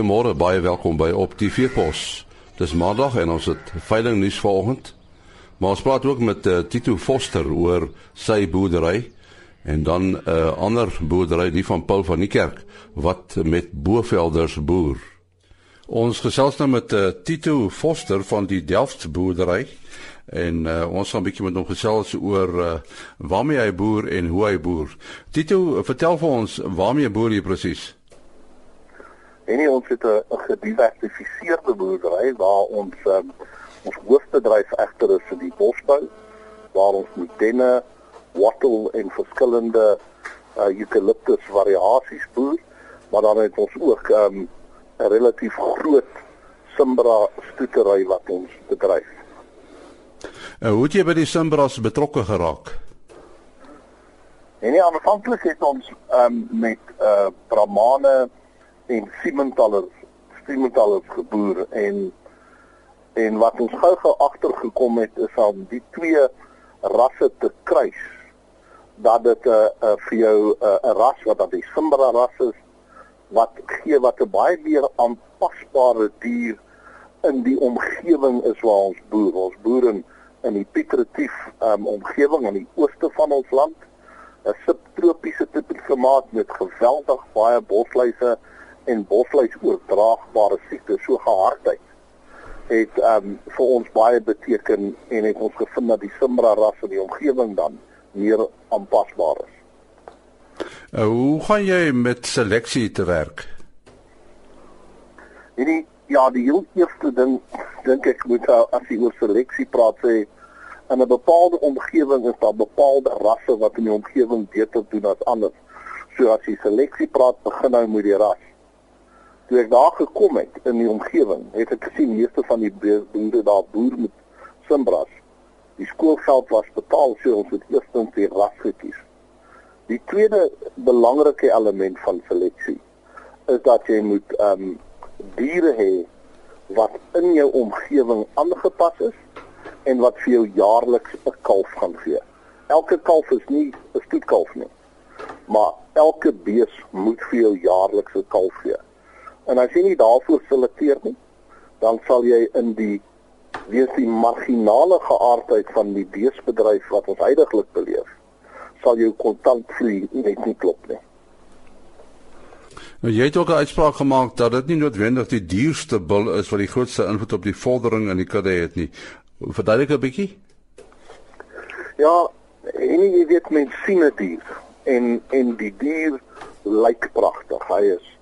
Goeiemôre, baie welkom by op die Veepos. Dis Maandag en ons het veiling nuus vanoggend. Maar ons praat ook met uh, Tito Foster oor sy boerdery en dan 'n uh, eh, ander boerdery die van Paul van die Kerk wat met Bovelders boer. Ons gesels nou met uh, Tito Foster van die Delft boerdery en uh, ons gaan 'n bietjie met hom gesels oor uh, waarmee hy boer en hoe hy boer. Tito, vertel vir ons waarmee boer jy presies? En nie, ons het 'n gediversifiseerde boerdery waar ons um, ons hoofbedryf egter is in die bosbou waar ons met denne, wattle en verskillende uh, eucalyptus variasies boer, maar dan het ons ook ehm, 'n um, relatief groot Simbra stoetery wat ons bedryf. Uh, hoe het jy by die Simbras betrokke geraak? En nie aanvanklik het ons um, met uh, Brahmane en Siementaler Siementaler geboer en en wat ons gou-gou agtergekom het is om die twee rasse te kruis dat dit 'n uh, uh, vir jou 'n uh, ras wat dan die Simbra ras is wat gee wat 'n baie meer aanpasbare dier in die omgewing is waar ons boer. Ons boer in in die Pietretief um, omgewing aan die ooste van ons land. 'n subtropiese tipe klimaat met geweldig baie bosluise en bosluis oordraagbare siektes so gehardheid het um vir ons baie beteken en het ons gevind dat die Simbra ras in die omgewing dan meer aanpasbaar is. Uh, hoe gaan jy met seleksie te werk? Die ja, die heel eerste ding dink ek moet as jy oor seleksie praat sê in 'n bepaalde omgewing is daar bepaalde rasse wat in die omgewing beter doen as ander. So as jy seleksie praat, begin nou met die ras toe ek daar gekom het in die omgewing, het ek gesien meeste van die boere daar boer met simbras. Die skoolgeld was betaal so ons het eerstens die ras gekies. Die tweede belangrike element van seleksie is dat jy moet ehm um, diere hê wat in jou omgewing aangepas is en wat vir jou jaarliks 'n kalf gaan gee. Elke kalf is nie 'n stoetkalf nie. Maar elke bees moet vir jou jaarliks 'n kalf gee. En as jy nie daarvoor selekteer nie, dan sal jy in die wees die marginale geaardheid van die beesbedryf wat ons heidaglik beleef, sal jou kontantvloei net nie klop nie. Nou jy het ook 'n uitspraak gemaak dat dit nie noodwendig die duurste bil is wat die grootste invloed op die vordering in die kudde het nie. Verduidelik 'n bietjie. Ja, en jy weet mens sien dit en en die dier lyk pragtig. Hy is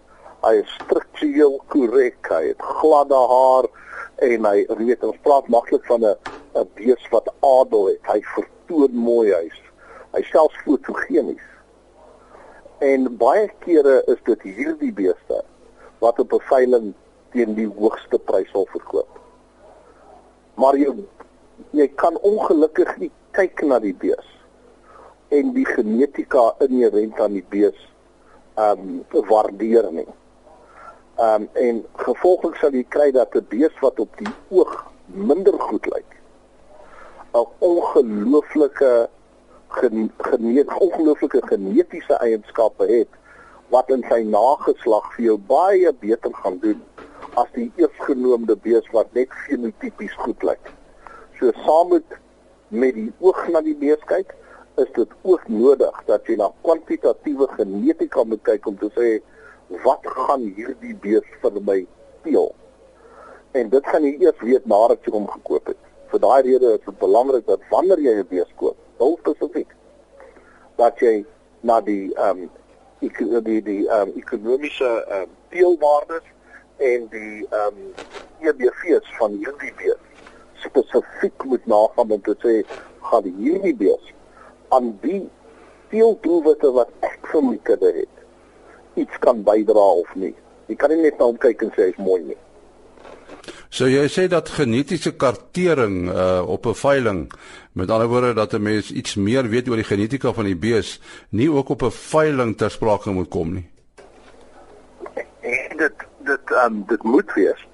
hy is struktureel korrek, hy het gladde haar en hy weet ons praat maklik van 'n 'n bees wat adel het. Hy vertoon mooi hy's hy selfs fotogenies. En baie kere is dit hierdie beeste wat op 'n veiling teen die hoogste prys sal verkoop. Maar jy jy kan ongelukkig nie kyk na die bees en die genetika inherënt aan die bees ehm um, waardeer nie. Ehm um, en gevolglik sal jy kry dat 'n bees wat op die oog minder goed lyk 'n ongelooflike geneet ongelooflike genetiese eienskappe het wat in sy nageslag vir jou baie beter gaan doen as die eersgenoemde bees wat net fenotipies goed lyk. So saam met met die oog na die bees kyk, is dit ook nodig dat jy na kwantitatiewe genetika moet kyk om te sê wat gaan hierdie bees vir my steel? En dit gaan jy eers weet nadat jy hom gekoop het. Vir daai rede is dit belangrik dat wanneer jy 'n bees koop, heel spesifiek, dat jy na die ehm um, ek die die ehm um, ekonomiese ehm um, teelwaardes en die ehm um, EBV's van hierdie bees spesifiek moet nagaan om te sê gaan hierdie bees aan die teeldoelwitte wat ek vir my kudde het iets kan bydra of nie. Jy kan nie net na hom kyk en sê hy's mooi nie. So jy sê dat genetiese kartering uh op 'n veiling met ander woorde dat 'n mens iets meer weet oor die genetika van die bees nie ook op 'n veiling ter sprake moet kom nie. En dit dit um dit moet wees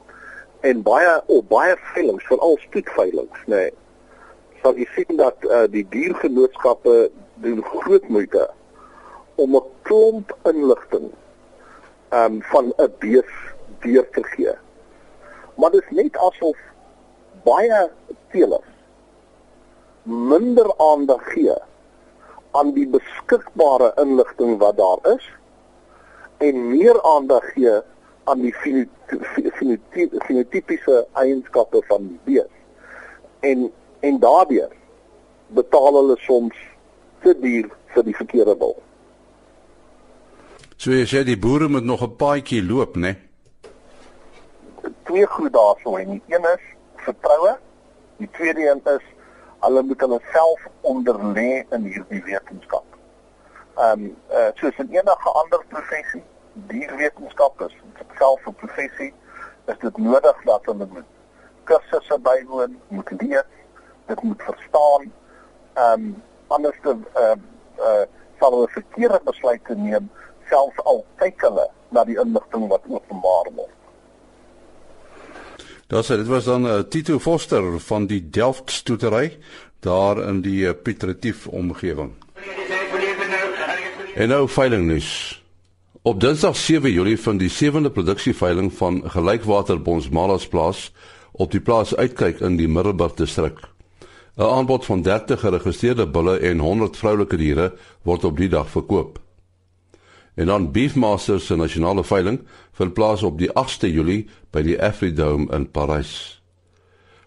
en baie op baie veilings veral spoedveilings nê nee, sal jy sien dat uh die diergenootskappe doen groot moeite om 'n klomp inligting um van 'n bees deur te gee. Maar dit is net asof baie teelers minder aandag gee aan die beskikbare inligting wat daar is en meer aandag gee aan die fenotipiese eienskappe van die bees. En en daardeur betaal hulle soms te duur vir die verkeerde wil. So jy sê die boere moet nog 'n paadjie loop, né? Twee goed daarso en die een is vertroue. Die tweede een is hulle moet hulle self onderlê in hierdie wetenskap. Ehm um, uh, soos in enige ander professie, dierwetenskap is self 'n professie, is dit nodig dat hulle moet kursusse bywoon, moet leer, dit moet verstaan. Ehm um, anders dan ehm uh, uh, sal hulle verkeerde besluite neem selfs al kyk hulle na die inligting wat openbaar word. Dit dit was dan uh, Tito Foster van die Delft stoetery daar in die uh, Piet Retief omgewing. En nou veilingnuus. Op Dinsdag 7 Julie van die 7de produksieveiling van Gelykwater Bonsmalas plaas op die plaas uitkyk in die Middelburg distrik. 'n Aanbod van 30 geregistreerde bulle en 100 vroulike diere word op die dag verkoop. En dan Beefmasters se nasionale veiling vind plaas op die 8ste Julie by die Afridome in Parys.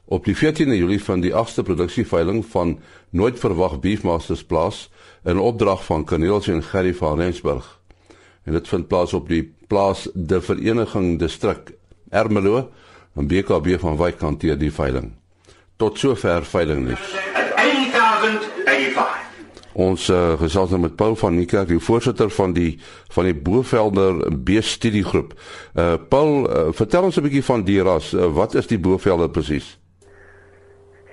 Op die 14de Julie van die 8ste produksieveiling van Nooit Verwag Beefmasters plaas in opdrag van Cornelis en Gerry van Rensburg. En dit vind plaas op die plaas De Vereniging Distrik Ermelo en BKB van Wyk hanteer die veiling. Tot sover veiling nuus. 8085 Ons uh, gesels nou met Paul van Niekerk, die voorsitter van die van die Bovelder beestudiegroep. Uh Paul, uh, vertel ons 'n bietjie van die ras. Uh, wat is die Bovelder presies?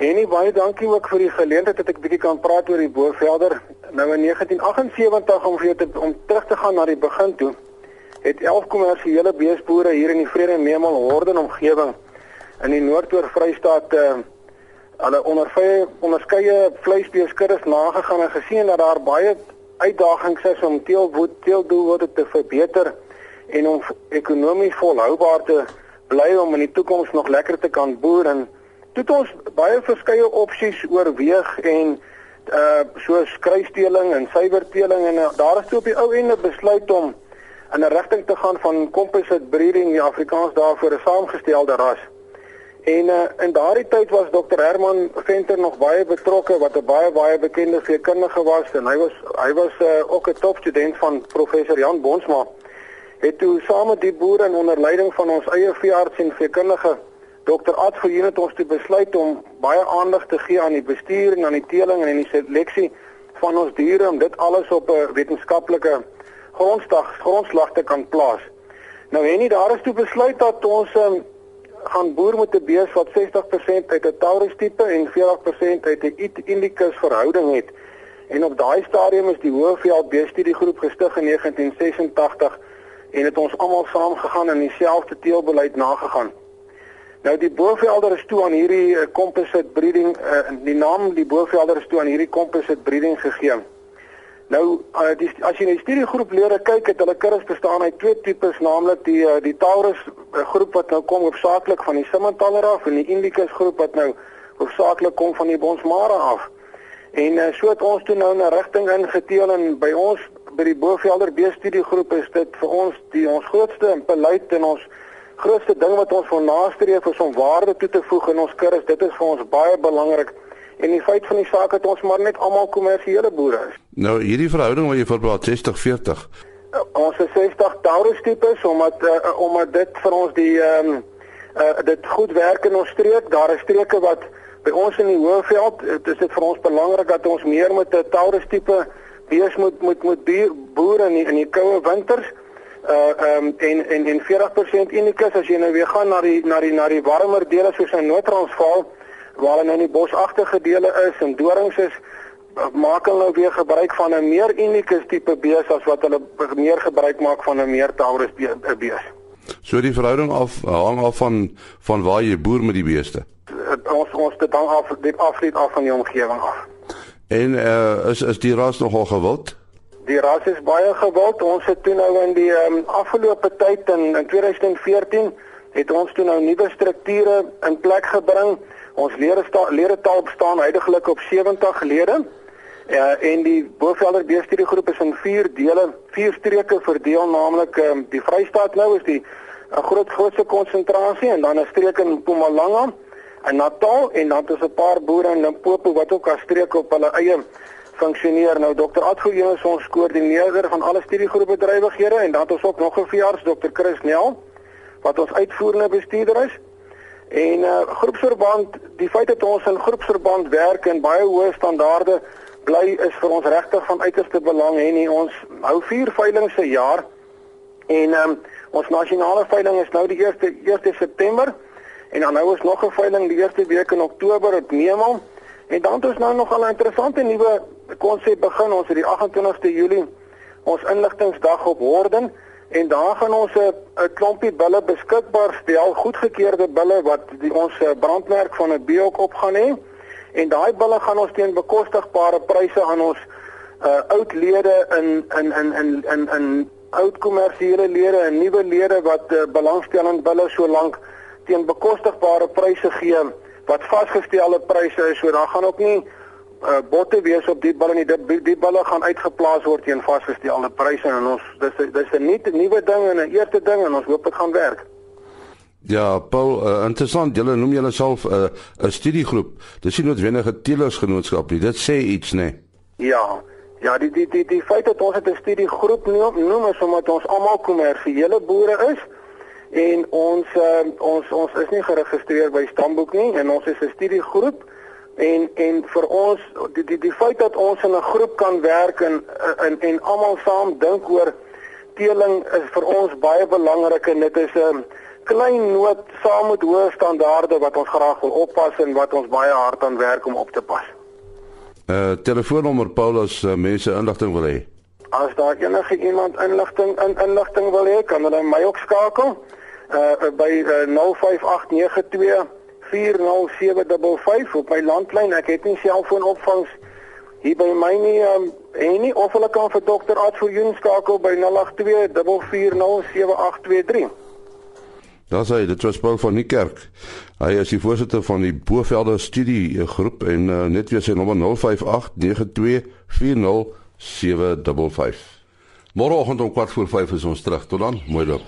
Henie baie dankie ook vir die geleentheid dat ek bietjie kan praat oor die Bovelder. Nou in 1978 om vir te om terug te gaan na die begin toe, het 11 kommersiële beesboere hier in die Vrede Memel Horden omgewing in die Noord-Oor Vrystaat uh hulle onderskeie onderskeie vleisbeeskuddes nagegaan en gesien dat daar baie uitdagings is om teelwoed teeldoelwitte te verbeter en om ekonomies volhoubaar te bly om in die toekoms nog lekker te kan boer en het ons baie verskeie opsies oorweeg en uh soos kruisdeling en suiwerteeling en uh, daar is toe op die ou ende besluit om in 'n rigting te gaan van composite breeding die Afrikaans daarvoor 'n saamgestelde ras. En uh, in daardie tyd was Dr Herman Venter nog baie betrokke wat 'n baie baie bekende veekundige was en hy was hy was uh, ook 'n topstudent van professor Jan Bonsma. Het toe saam met die boere onder leiding van ons eie veearts en veekundige Dr Ad Verheyen het ons toe besluit om baie aandag te gee aan die bestuur en aan die teeling en die seleksie van ons diere om dit alles op 'n wetenskaplike grondslag grondslag te kan plaas. Nou en nie daar is toe besluit dat ons um, gaan boer met 'n bees wat 60% uit 'n Taurus tipe en 40% uit 'n Indicus verhouding het. En op daai stadium is die Hoëveld Beestudie groep gestig in 1986 en het ons almal saam gegaan en dieselfde teelbeleid nagegaan. Nou die Bovelder is toe aan hierdie uh, composite breeding uh, die naam die Bovelder is toe aan hierdie composite breeding gegee. Nou uh, die, as jy na die studiegroep leer kyk het hulle kinders bestaan uit twee tipes naamlik die uh, die Taurus uh, groep wat nou kom hoofsaaklik van die Simmentaler af en die Indicus groep wat nou hoofsaaklik kom van die Bonsmara af. En uh, so het ons toe nou 'n rigting ingeteel en by ons by die Bovelder beestudiegroep is dit vir ons die ons grootste beleid en ons grootste ding wat ons wil nastreef is om waarde toe te voeg in ons kinders. Dit is vir ons baie belangrik. En die feit van die saak het ons maar net almal kommersiële boere is. Nou hierdie verhouding wat jy voorbeeld 60-40. Uh, ons is 60 Taurus tipes omdat uh, omdat dit vir ons die ehm um, uh, dit goed werk in ons streek. Daar is streke wat by ons in die Hoëveld, dit is dit vir ons belangrik dat ons meer met 'n Taurus tipe bees moet moet moet boere in die, in die koue winters uh ehm um, en en en 40% unikus as jy nou weer gaan na die na die na die warmer dele soos in Noord-Transvaal waar hulle nou in die bosagtige dele is en dorings is maak hulle nou weer gebruik van 'n meer unieke tipe bees as wat hulle meer gebruik maak van 'n meer taurus bees. So die verhouding af hang af van van waar jy boer met die beeste. Ons ons dit hang af dit afleid af van die omgewing af. En uh, is is die ras nogal gewild? Die ras is baie gewild. Ons het toe nou in die um, afgelope tyd in, in 2014 het ons toe nou nuwe strukture in plek gebring. Ons lede taal bestaan heidaglik op 70 lede. Ja, en die Bovelder beestudiegroep is in 4 dele, 4 streke verdeel, naamlik um, die Vrystaat nou is die 'n groot grootste konsentrasie en dan 'n streek in Mpumalanga en Natal en dan is 'n paar boere in Limpopo wat ook as streek op hulle eie funksioneer. Nou Dr. Adgoe is ons koördineerder van alle studiegroepbedrywighede en dan het ons ook nog 'n veearts Dr. Chris Nel wat ons uitvoerende bestuurder is. En uh groepsverband, die feit dat ons in groepsverband werk en baie hoë standaarde bly is vir ons regtig van uiterste belang en nie. ons hou vier veilinge se jaar. En um, ons nasionale veiling is nou die 1 1 September en dan nou is nog 'n veiling die eerste week in Oktober op Neemal en dan het ons nou nog 'n interessante nuwe konsep begin. Ons het die 28ste Julie ons inligtingsdag op Horden en daar gaan ons 'n klompie bulle beskikbaar stel goedgekeurde bulle wat die ons brandmerk van 'n beok op gaan hê. En daai bulle gaan ons teen bekostigbare pryse aan ons uh, oud lede in in in in in in oud kommersiële lede en nuwe lede wat uh, belangstellend bulle so lank teen bekostigbare pryse gee wat vasgestelde pryse is. So daar gaan ook nie uh, botte wees op die bulle nie die, die bulle gaan uitgeplaas word teen vasgestelde pryse en ons dis dis 'n nuwe ding en 'n eerste ding en ons hoop dit gaan werk Ja, Paul, uh, interessant. Julle noem julle self 'n uh, 'n studiegroep. Dis nie noodwendig 'n telersgenootskap nie. Dit sê iets, né? Nee. Ja. Ja, die die die die feit dat ons 'n studiegroep noem, noem is omdat ons almal kommersiële boere is en ons uh, ons ons is nie geregistreer by Stamboek nie en ons is 'n studiegroep en en vir ons die die die feit dat ons in 'n groep kan werk en en en almal saam dink oor teeling is vir ons baie belangrik en dit is 'n um, klein noot saam met hoë standaarde wat ons graag wil oppas en wat ons baie hard aan werk om op te pas. Uh telefoonnommer Paulus uh, mense inligting wil hê. As daar enige iemand inligting in inligting wil hê, kan hulle my ook skakel. Uh by uh, 05892 40755 op my landlyn. Ek het nie selfoonopvangs hier by my nie um, en nie of hulle kan vir dokter Advoorjoen skakel by 082 440 7823. Daar's hy, dit was Paul van die kerk. Hy is die voorsitter van die Bovelde Studie Groep en uh, net weer sy nommer 0589240755. Môreoggend om 4:45 is ons terug. Tot dan, mooi loop.